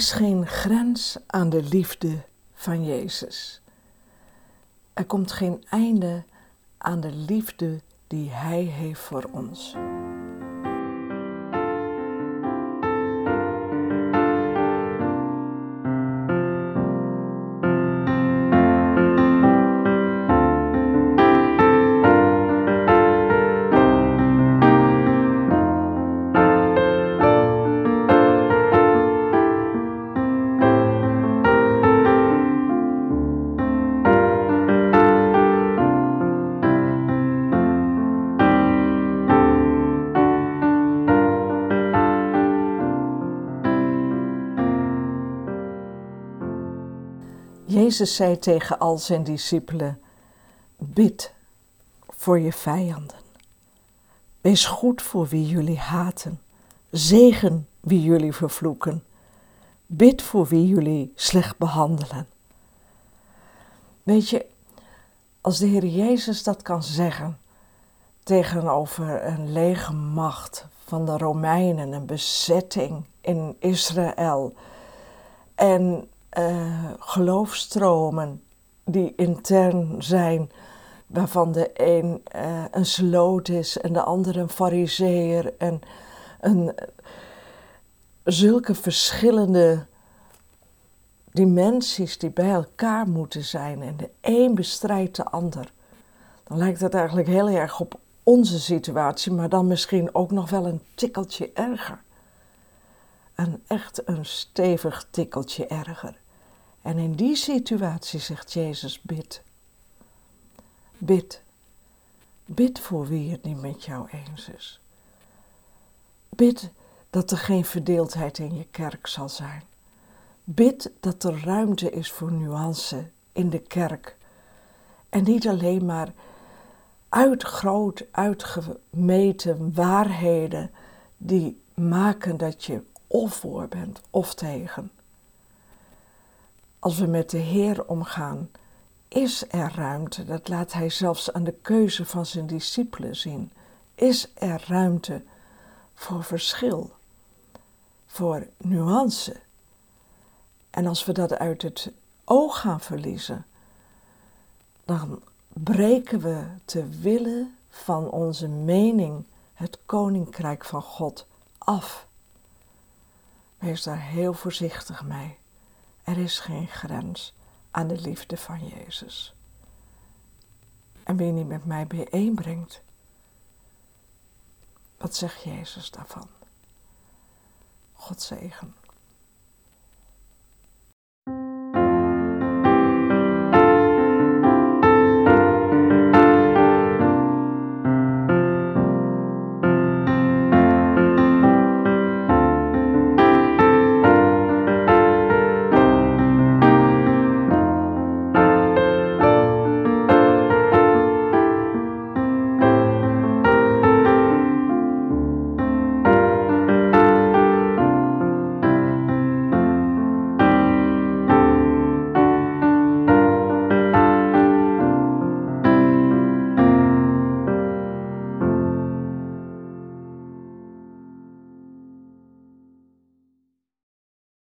is geen grens aan de liefde van Jezus. Er komt geen einde aan de liefde die Hij heeft voor ons. Jezus zei tegen al zijn discipelen: Bid voor je vijanden. Wees goed voor wie jullie haten. Zegen wie jullie vervloeken. Bid voor wie jullie slecht behandelen. Weet je, als de Heer Jezus dat kan zeggen tegenover een lege macht van de Romeinen, een bezetting in Israël en uh, geloofstromen die intern zijn, waarvan de een uh, een sloot is en de andere een fariseer en een, zulke verschillende dimensies die bij elkaar moeten zijn en de een bestrijdt de ander. Dan lijkt het eigenlijk heel erg op onze situatie, maar dan misschien ook nog wel een tikkeltje erger een echt een stevig tikkeltje erger. En in die situatie zegt Jezus: bid. Bid. Bid voor wie het niet met jou eens is. Bid dat er geen verdeeldheid in je kerk zal zijn. Bid dat er ruimte is voor nuance in de kerk. En niet alleen maar uit groot uitgemeten waarheden die maken dat je of voor bent of tegen. Als we met de Heer omgaan, is er ruimte, dat laat Hij zelfs aan de keuze van zijn discipelen zien, is er ruimte voor verschil, voor nuance. En als we dat uit het oog gaan verliezen, dan breken we te willen van onze mening het koninkrijk van God af. Wees daar heel voorzichtig mee. Er is geen grens aan de liefde van Jezus. En wie niet met mij bijeenbrengt, wat zegt Jezus daarvan? God zegen.